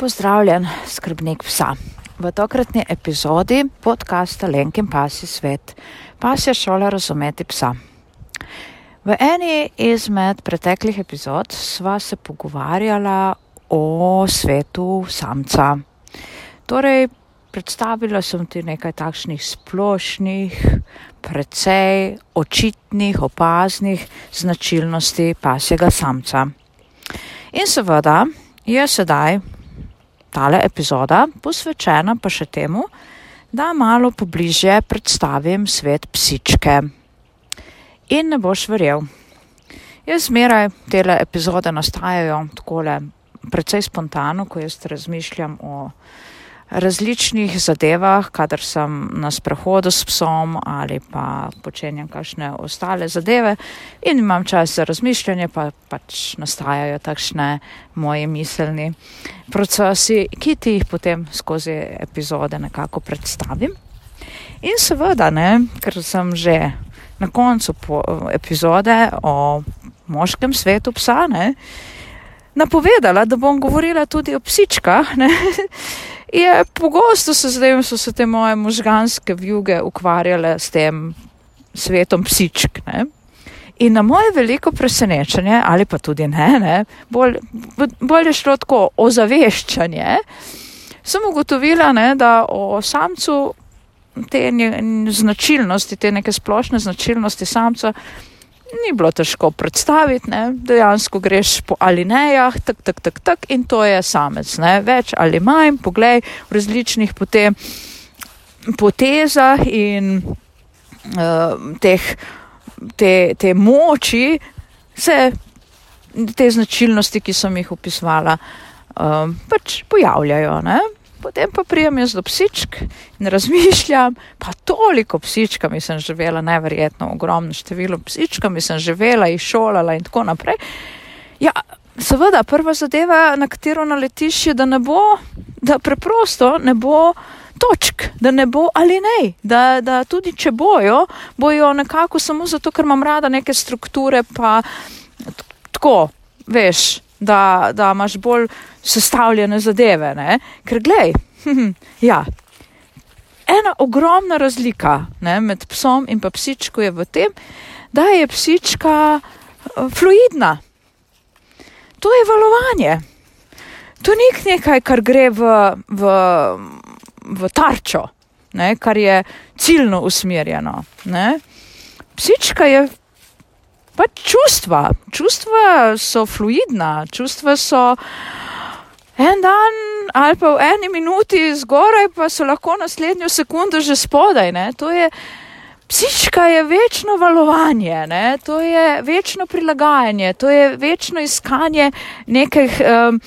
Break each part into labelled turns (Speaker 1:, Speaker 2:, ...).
Speaker 1: pozdravljen, skrbnik psa. V tokratni epizodi podcasta Lenkin pasi svet, pas je šola razumeti psa. V eni izmed preteklih epizod sva se pogovarjala o svetu samca. Torej, predstavila sem ti nekaj takšnih splošnih, precej očitnih, opaznih značilnosti pasjega samca. In seveda je sedaj tale epizoda posvečena pa še temu, da malo pobliže predstavim svet psičke. In ne boš verjel. Jaz zmeraj tele epizode nastajajo takole precej spontano, ko jaz razmišljam o različnih zadevah, kadar sem na sprehodu s psom ali pa počenjam kakšne ostale zadeve in imam čas za razmišljanje, pa pač nastajajo takšne moji miselni procesi, ki ti jih potem skozi epizode nekako predstavim. In seveda, ne, ker sem že na koncu epizode o moškem svetu psa, ne, napovedala, da bom govorila tudi o psičkah, ne, je pogosto se zdaj so se te moje možganske vjuge ukvarjale s tem svetom psičk. Ne? In na moje veliko presenečenje, ali pa tudi ne, ne bolj, bolj je šlo tako ozaveščanje, sem ugotovila, ne, da o samcu te značilnosti, te neke splošne značilnosti samca ni bilo težko predstaviti, ne? dejansko greš po alinejah, tak, tak, tak, tak in to je samec, ne? več ali manj, poglej v različnih potem potezah in uh, teh, te, te moči se te značilnosti, ki sem jih opisovala, um, pač pojavljajo. Ne? Potem pa prijem jaz do psičk in razmišljam, pa toliko psičkami sem živela, neverjetno ogromno število psičkami sem živela, jih šolala in tako naprej. Ja, seveda, prva zadeva, na katero naletiš, je, da ne bo, da preprosto ne bo točk, da ne bo ali ne, da, da tudi če bojo, bojo nekako samo zato, ker imam rada neke strukture, pa tako, veš da, da imaš bolj sestavljene zadeve. Ne? Ker, glej, ja, ena ogromna razlika ne, med psom in pa psičko je v tem, da je psička eh, fluidna. To je valovanje. To ni nekaj, kar gre v, v, v tarčo, ne, kar je ciljno usmerjeno. Ne. Psička je pač čustva. Čustva so fluidna, čustva so en dan ali pa v eni minuti zgoraj, pa so lahko naslednjo sekundo že spodaj. Ne? To je. Psička je večno valovanje, ne? to je večno prilagajanje, to je večno iskanje nekih um,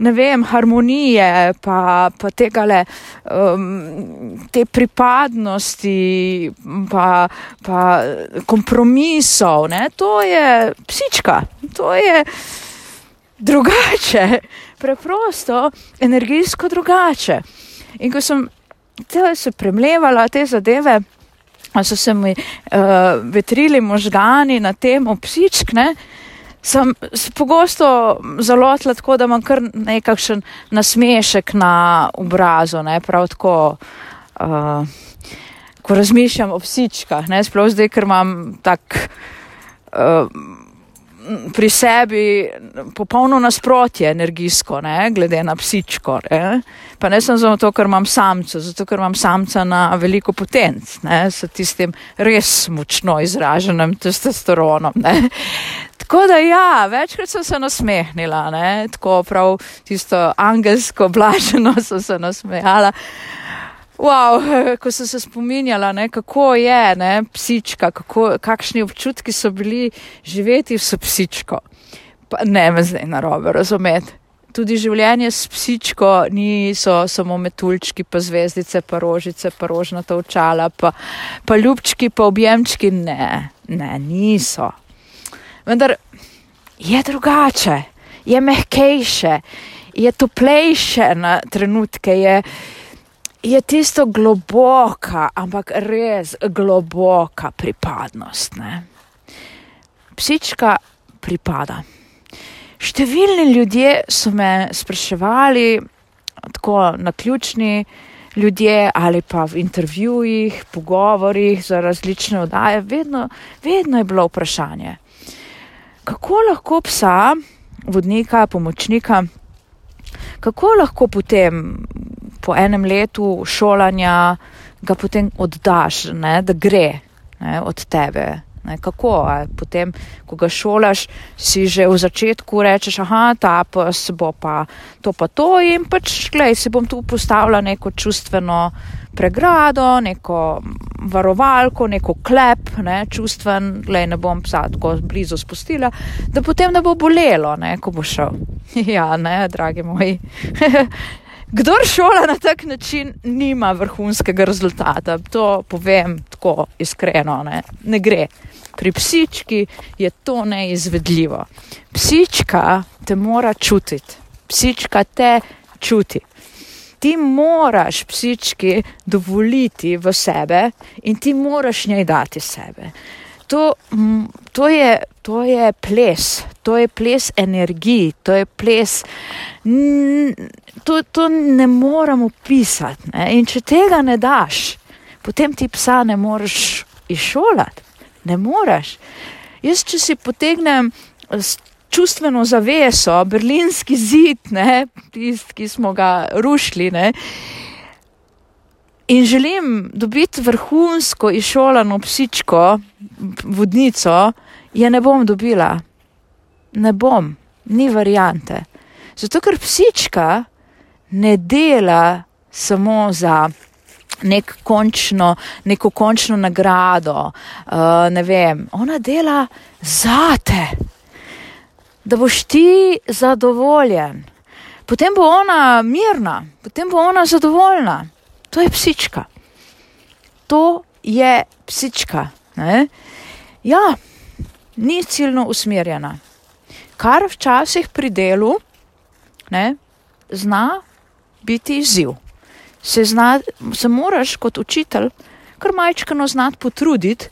Speaker 1: ne vem, harmonije, pa, pa tega le, um, te pripadnosti, pa, pa kompromisov, ne? to je psička, to je drugače, preprosto, energijsko drugače. In ko sem se premlevala te zadeve, so se mi uh, vetrili možgani na temo psičkne, sem pogosto zalotila tako, da imam kar nekakšen nasmešek na obrazu, ne, prav tako, uh, ko razmišljam o psičkah, ne, sploh zdaj, ker imam tak uh, pri sebi popolno nasprotje energijsko, ne, glede na psičko, ne, pa ne samo to, ker imam samca, zato ker imam samca na veliko potenc, ne, s tistim res močno izraženim testosteronom, ne. Tako da ja, večkrat sem se nasmehnila, ne? tako prav tisto angelsko blaženo sem se nasmejala. Wow, ko sem se spominjala, ne, kako je ne, psička, kako, kakšni občutki so bili živeti s psičko. Pa ne me zdaj narobe razumeti. Tudi življenje s psičko niso samo metuljčki, pa zvezdice, pa rožice, pa rožnata očala, pa, pa ljubčki, pa objemčki. Ne, ne, niso vendar je drugače, je mehkejše, je toplejše na trenutke, je, je tisto globoka, ampak res globoka pripadnost. Ne? Psička pripada. Številni ljudje so me spraševali, tako na ključni ljudje ali pa v intervjujih, pogovorih za različne oddaje, vedno, vedno je bilo vprašanje, kako lahko psa, vodnika, pomočnika, kako lahko potem po enem letu šolanja ga potem oddaš, ne, da gre ne, od tebe. Ne, kako, potem, ko ga šolaš, si že v začetku rečeš, aha, ta pes bo pa to pa to in pač, gledaj, si bom tu postavila neko čustveno pregrado, neko varovalko, neko klep, ne, čustven, gledaj, ne bom psa tako blizu spustila, da potem ne bo bolelo, ne, ko bo šel. ja, ne, dragi moji. Kdor šola na tak način, nima vrhunskega rezultata. To povem tako iskreno, ne, ne gre. Pri psički je to neizvedljivo. Psička te mora čutiti, psička te čuti. Ti moraš psički dovoliti v sebe in ti moraš njej dati sebe. To, to, je, to je ples, to je ples energiji, to je ples to, to ne moremo pisati. Ne? In če tega ne daš, potem ti psa ne moreš izšolati. Ne moreš. Jaz, če si potegnem čustveno zaveso, berlinski zid, tisti, ki smo ga rušili, ne? in želim dobiti vrhunsko izšolano psičko, vodnico, je ne bom dobila. Ne bom, ni variante. Zato, ker psička ne dela samo za nek končno, neko končno nagrado, uh, ne vem, ona dela za te, da boš ti zadovoljen. Potem bo ona mirna, potem bo ona zadovoljna. To je psička. To je psička. Ne? Ja, ni ciljno usmerjena. Kar včasih pri delu, ne, zna biti izziv. Se, zna, se moraš kot učitelj kar majčkano znati potruditi,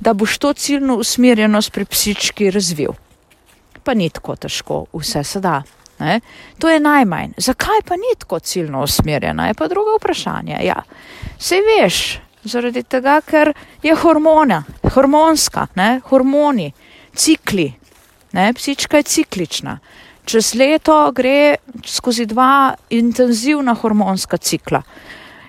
Speaker 1: da boš to ciljno usmerjenost pri psički razvil. Pa ni tako težko, vse se da. Ne? To je najmanj. Zakaj pa ni tako ciljno usmerjena, je pa drugo vprašanje. Ja. Se veš, zaradi tega, ker je hormona, hormonska, ne? hormoni, cikli, ne? psička je ciklična čez leto gre skozi dva intenzivna hormonska cikla.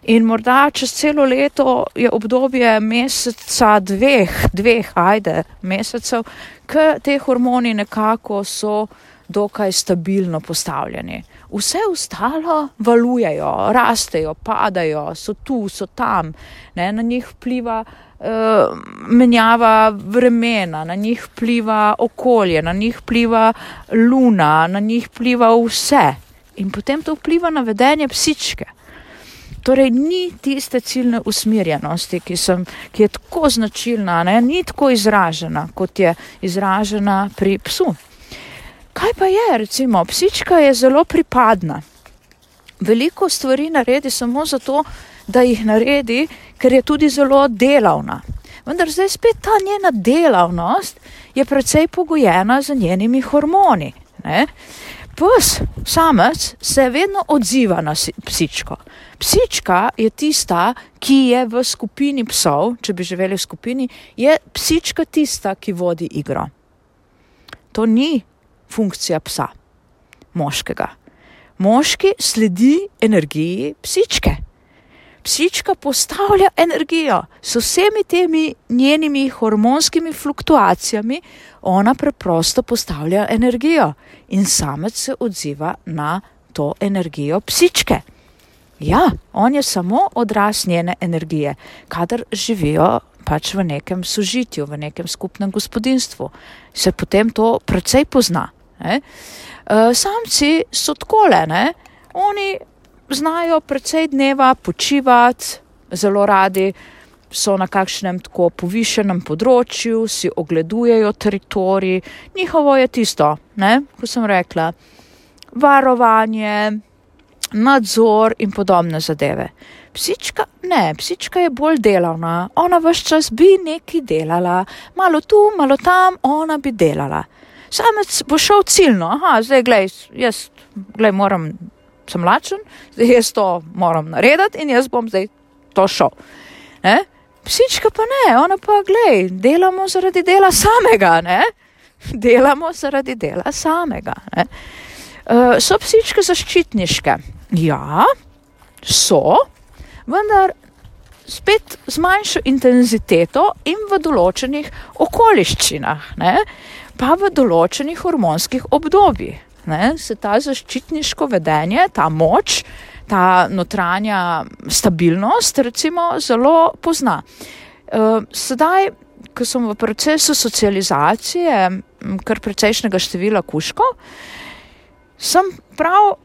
Speaker 1: In morda čez celo leto je obdobje meseca, dveh, dveh, ajde, mesecev, ker te hormoni nekako so dokaj stabilno postavljeni. Vse ostalo valujejo, rastejo, padajo, so tu, so tam, ne, na njih vpliva Eh, menjava vremena, na njih pliva okolje, na njih pliva luna, na njih pliva vse. In potem to vpliva na vedenje psičke. Torej, ni tiste ciljne usmerjenosti, ki, sem, ki je tako značilna, ne? ni tako izražena, kot je izražena pri psu. Kaj pa je, recimo, psička je zelo pripadna. Veliko stvari naredi samo zato, da jih naredi, ker je tudi zelo delavna. Vendar zdaj spet ta njena delavnost je precej pogojena z njenimi hormoni. Ne? Pes, samec, se vedno odziva na psičko. Psička je tista, ki je v skupini psov, če bi živeli v skupini, je psička tista, ki vodi igro. To ni funkcija psa, moškega. Moški sledi energiji psičke. Psička postavlja energijo s vsemi temi njenimi hormonskimi fluktuacijami, ona preprosto postavlja energijo in samec se odziva na to energijo psičke. Ja, on je samo odraz njene energije, kadar živijo pač v nekem sožitju, v nekem skupnem gospodinstvu. Se potem to precej pozna. E, samci so takole, ne? oni znajo precej dneva počivati, zelo radi so na kakšnem tako povišenem področju, si ogledujejo teritorij, njihovo je tisto, ne, kot sem rekla, varovanje, nadzor in podobne zadeve. Psička ne, psička je bolj delavna, ona vse čas bi nekaj delala, malo tu, malo tam, ona bi delala. Samec bo šel ciljno, aha, zdaj gledaj, jaz gledaj, moram sem lačen, zdaj jaz to moram narediti in jaz bom zdaj to šel. Ne? Psička pa ne, ona pa glej, delamo zaradi dela samega, ne? delamo zaradi dela samega. Uh, so psičke zaščitniške? Ja, so, vendar spet z manjšo intenziteto in v določenih okoliščinah, ne? Pa v določenih hormonskih obdobjih. Ne? Se ta zaščitniško vedenje, ta moč, ta notranja stabilnost, recimo, zelo pozna. Uh, sedaj, ko sem v procesu socializacije, kar precejšnjega števila kuškov, sem prav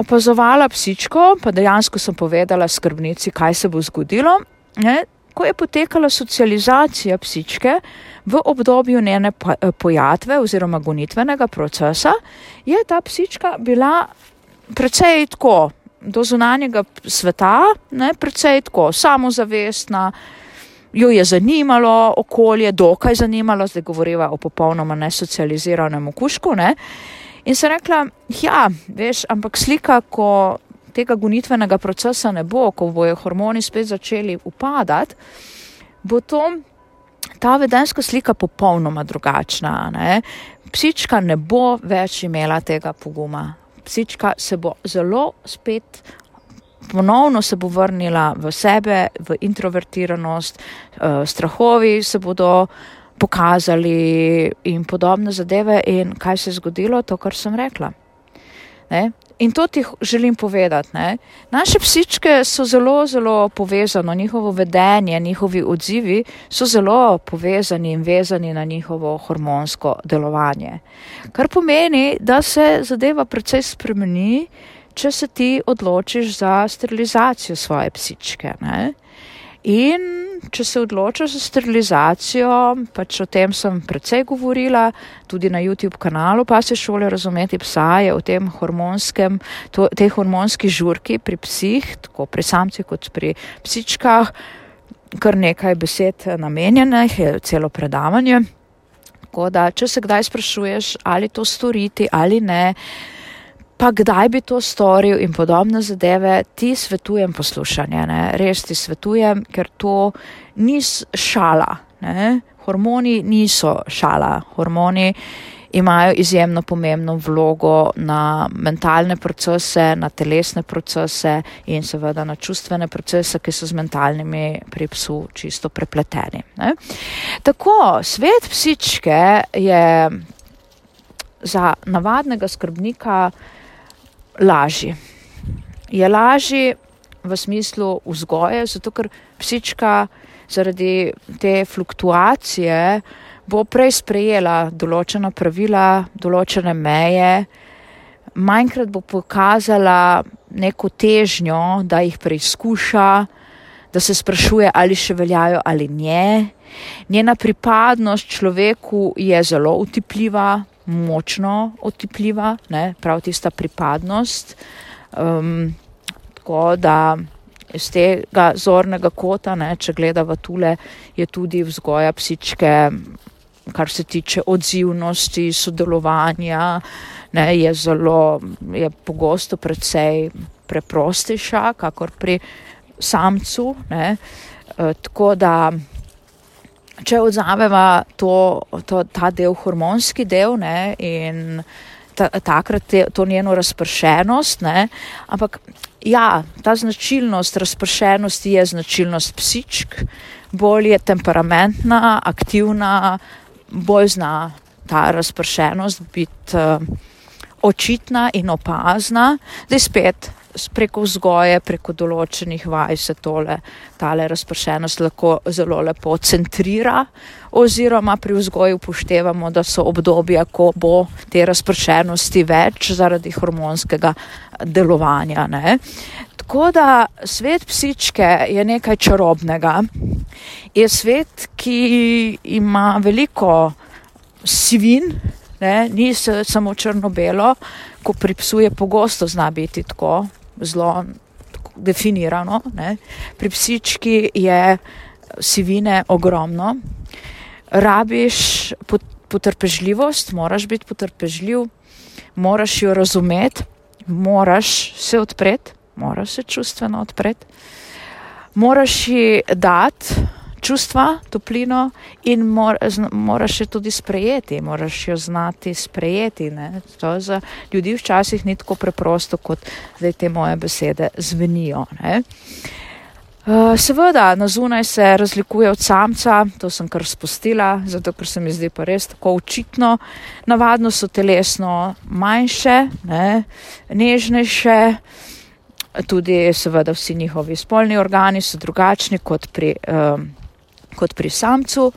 Speaker 1: opazovala psičko, pa dejansko sem povedala skrbnici, kaj se bo zgodilo. Ne? Ko je potekala socializacija psičke v obdobju njene pojatve oziroma gonitvenega procesa, je ta psička bila precej tako do zunanjega sveta, ne, precej tako samozavestna, jo je zanimalo okolje, dokaj zanimalo, zdaj govoriva o popolnoma nesocializiranem okušku, ne, in se rekla, ja, veš, ampak slika, ko tega gonitvenega procesa ne bo, ko bojo hormoni spet začeli upadati, bo to, ta vedenska slika popolnoma drugačna, ne, psička ne bo več imela tega poguma, psička se bo zelo spet ponovno se bo vrnila v sebe, v introvertiranost, uh, strahovi se bodo pokazali in podobne zadeve in kaj se je zgodilo, to, kar sem rekla. Ne? In to ti želim povedati. Ne? Naše psičke so zelo, zelo povezane, njihovo vedenje, njihovi odzivi so zelo povezani in vezani na njihovo hormonsko delovanje. Kar pomeni, da se zadeva precej spremeni, če se ti odločiš za sterilizacijo svoje psičke. Ne? In če se odločiš za sterilizacijo, pač o tem sem precej govorila, tudi na YouTube kanalu, pa se šole razumeti psa je o tem hormonskem, to, tej hormonski žurki pri psih, tako pri samcih kot pri psičkah, kar nekaj besed namenjenih, je celo predavanje. Tako da, če se kdaj sprašuješ, ali to storiti ali ne, pa kdaj bi to storil in podobne zadeve, ti svetujem poslušanje, ne? res ti svetujem, ker to ni šala. Ne? Hormoni niso šala, hormoni imajo izjemno pomembno vlogo na mentalne procese, na telesne procese in seveda na čustvene procese, ki so z mentalnimi pri psu čisto prepleteni. Ne? Tako, svet psičke je za navadnega skrbnika lažji. Je lažji v smislu vzgoje, zato ker psička zaradi te fluktuacije bo prej sprejela določena pravila, določene meje, manjkrat bo pokazala neko težnjo, da jih preizkuša, da se sprašuje, ali še veljajo ali ne. Njena pripadnost človeku je zelo utipljiva, močno otipljiva, ne, prav tista pripadnost. Um, tako da iz tega zornega kota, ne, če gledava tule, je tudi vzgoja psičke, kar se tiče odzivnosti, sodelovanja, ne, je zelo, je pogosto predvsej preprostejša, kakor pri samcu. Ne, e, tako da če odzameva to, to, ta del, hormonski del ne, in ta, takrat te, to njeno razpršenost, ne, ampak ja, ta značilnost razpršenosti je značilnost psičk, bolj je temperamentna, aktivna, bolj zna ta razpršenost biti uh, očitna in opazna, zdaj spet preko vzgoje, preko določenih vaj se tole, tale razpršenost lahko zelo lepo centrira, oziroma pri vzgoju upoštevamo, da so obdobja, ko bo te razpršenosti več zaradi hormonskega delovanja. Ne. Tako da svet psičke je nekaj čarobnega. Je svet, ki ima veliko sivin, ne, ni samo črno-belo, ko pri psu je pogosto zna biti tako, zelo definirano. Ne. Pri psički je sivine ogromno. Rabiš potrpežljivost, moraš biti potrpežljiv, moraš jo razumeti, moraš se odpreti, moraš se čustveno odpreti, moraš ji dati čustva, toplino in mor, moraš jo tudi sprejeti, moraš jo znati sprejeti. Ne? To za ljudi včasih ni tako preprosto, kot zdaj te moje besede zvenijo. Ne? Uh, seveda, na zunaj se razlikuje od samca, to sem kar spustila, zato ker se mi zdi pa res tako očitno. Navadno so telesno manjše, ne, nežnejše, tudi seveda vsi njihovi spolni organi so drugačni kot pri, um, kot pri samcu.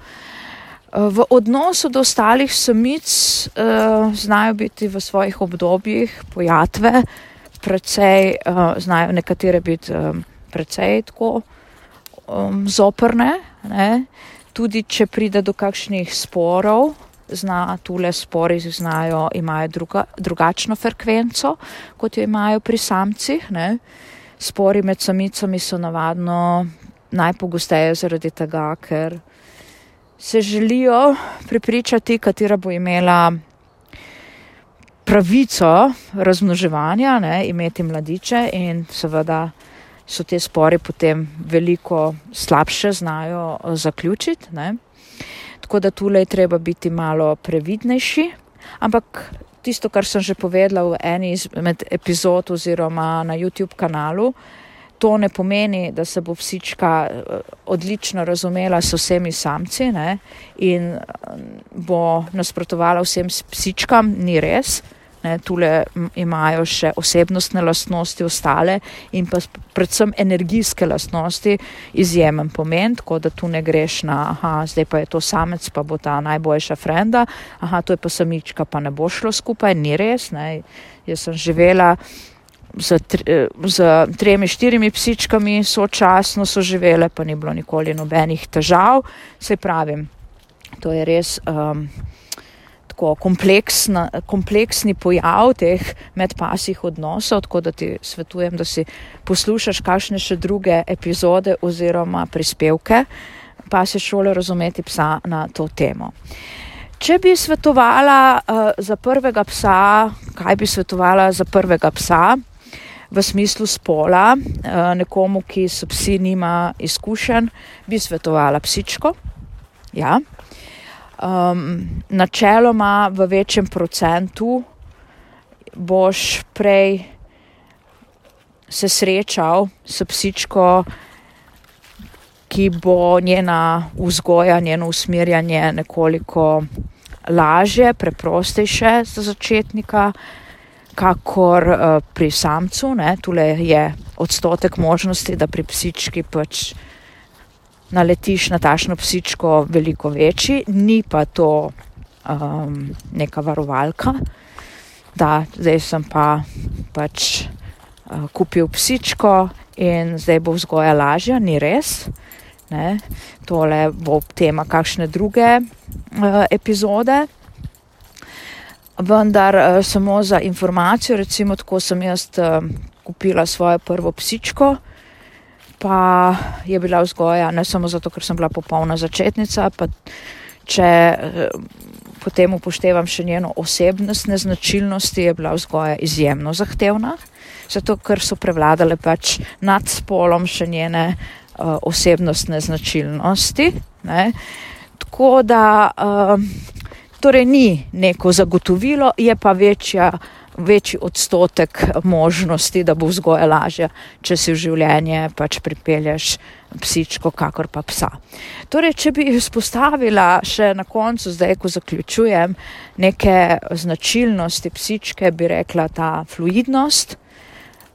Speaker 1: V odnosu do ostalih samic uh, znajo biti v svojih obdobjih pojatve, precej uh, znajo nekatere biti. Um, precej tako um, zoprne. Ne? Tudi če pride do kakšnih sporov, zna tule spori znajo, imajo druga, drugačno frekvenco, kot jo imajo pri samcih. Ne? Spori med samicami so navadno najpogosteje zaradi tega, ker se želijo prepričati, katera bo imela pravico razmnoževanja, ne? imeti mladiče in seveda so te spore potem veliko slabše znajo eh, zaključiti. Ne? Tako da tule je treba biti malo previdnejši. Ampak tisto, kar sem že povedala v eni izmed epizod oziroma na YouTube kanalu, to ne pomeni, da se bo psička eh, odlično razumela s vsemi samci ne? in eh, bo nasprotovala vsem psičkam, ni res. Ne, tule imajo še osebnostne lastnosti ostale in pa predvsem energijske lastnosti izjemen pomen, tako da tu ne greš na, aha, zdaj pa je to samec, pa bo ta najboljša frenda, aha, to je pa samička, pa ne bo šlo skupaj, ni res. Ne. Jaz sem živela z, z tremi, štirimi psičkami, sočasno so živele, pa ni bilo nikoli nobenih težav, se pravim, to je res. Um, tako kompleksna, kompleksni pojav teh medpasih odnosov, tako da ti svetujem, da si poslušaš kakšne še druge epizode oziroma prispevke pasje šole razumeti psa na to temo. Če bi svetovala uh, za prvega psa, kaj bi svetovala za prvega psa v smislu spola, uh, nekomu, ki so psi nima izkušen, bi svetovala psičko. Ja, um, načeloma v večjem procentu boš prej se srečal s psičko, ki bo njena vzgoja, njeno usmerjanje nekoliko lažje, preprostejše za začetnika, kakor uh, pri samcu. Ne? Tule je odstotek možnosti, da pri psički pač naletiš na tašno psičko veliko večji, ni pa to um, neka varovalka, da zdaj sem pa pač uh, kupil psičko in zdaj bo vzgoja lažja, ni res. Ne? Tole bo tema kakšne druge uh, epizode. Vendar uh, samo za informacijo, recimo tako sem jaz uh, kupila svojo prvo psičko pa je bila vzgoja ne samo zato, ker sem bila popolna začetnica, pa če eh, potem upoštevam še njeno osebnostne značilnosti, je bila vzgoja izjemno zahtevna, zato ker so prevladale pač nad spolom še njene uh, osebnostne značilnosti. Ne. Tako da uh, torej ni neko zagotovilo, je pa večja večji odstotek možnosti, da bo vzgoja lažja, če si v življenje pač pripelješ psičko, kakor pa psa. Torej, če bi izpostavila še na koncu, zdaj, ko zaključujem, neke značilnosti psičke, bi rekla ta fluidnost,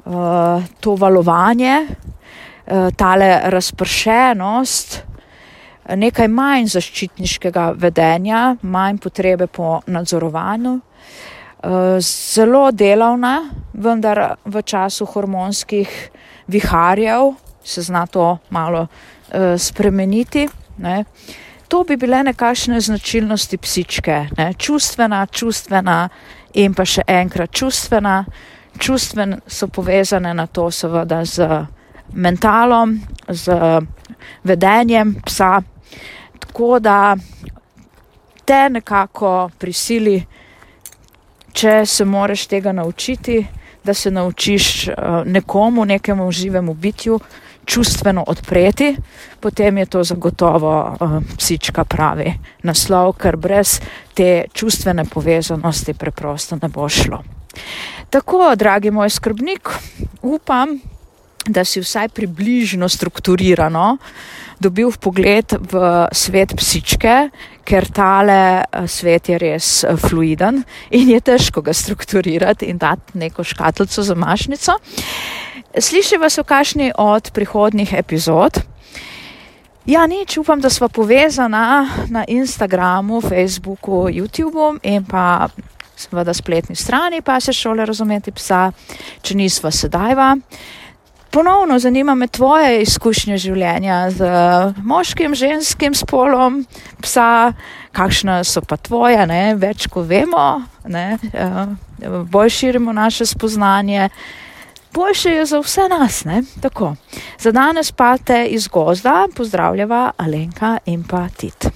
Speaker 1: uh, to valovanje, uh, tale razpršenost, nekaj manj zaščitniškega vedenja, manj potrebe po nadzorovanju, Eh, zelo delavna, vendar v času hormonskih viharjev se zna to malo uh, spremeniti. Ne. To bi bile nekakšne značilnosti psičke, ne. čustvena, čustvena in pa še enkrat čustvena. Čustven so povezane na to seveda z mentalom, z vedenjem psa, tako da te nekako prisili če se moraš tega naučiti, da se naučiš nekomu, nekemu živemu bitju čustveno odpreti, potem je to zagotovo psička pravi naslov, ker brez te čustvene povezanosti preprosto ne bo šlo. Tako, dragi moj skrbnik, upam, da si vsaj približno strukturirano dobil pogled v svet psičke, ker tale eh, svet je res eh, fluiden in je težko ga strukturirati in dati neko škatlico za mašnico. Sliši vas v kašni od prihodnih epizod. Ja, nič, upam, da smo povezana na Instagramu, Facebooku, YouTubu in pa seveda spletni strani pa se šole razumeti psa, če nisva sedajva. Ponovno zanima me tvoje izkušnje življenja z moškim, ženskim spolom psa, kakšne so pa tvoje, ne? več ko vemo, ne? Eh, bolj širimo naše spoznanje. Boljše je za vse nas, ne? Tako. Za danes pa te iz gozda pozdravljava Alenka in pa Tit.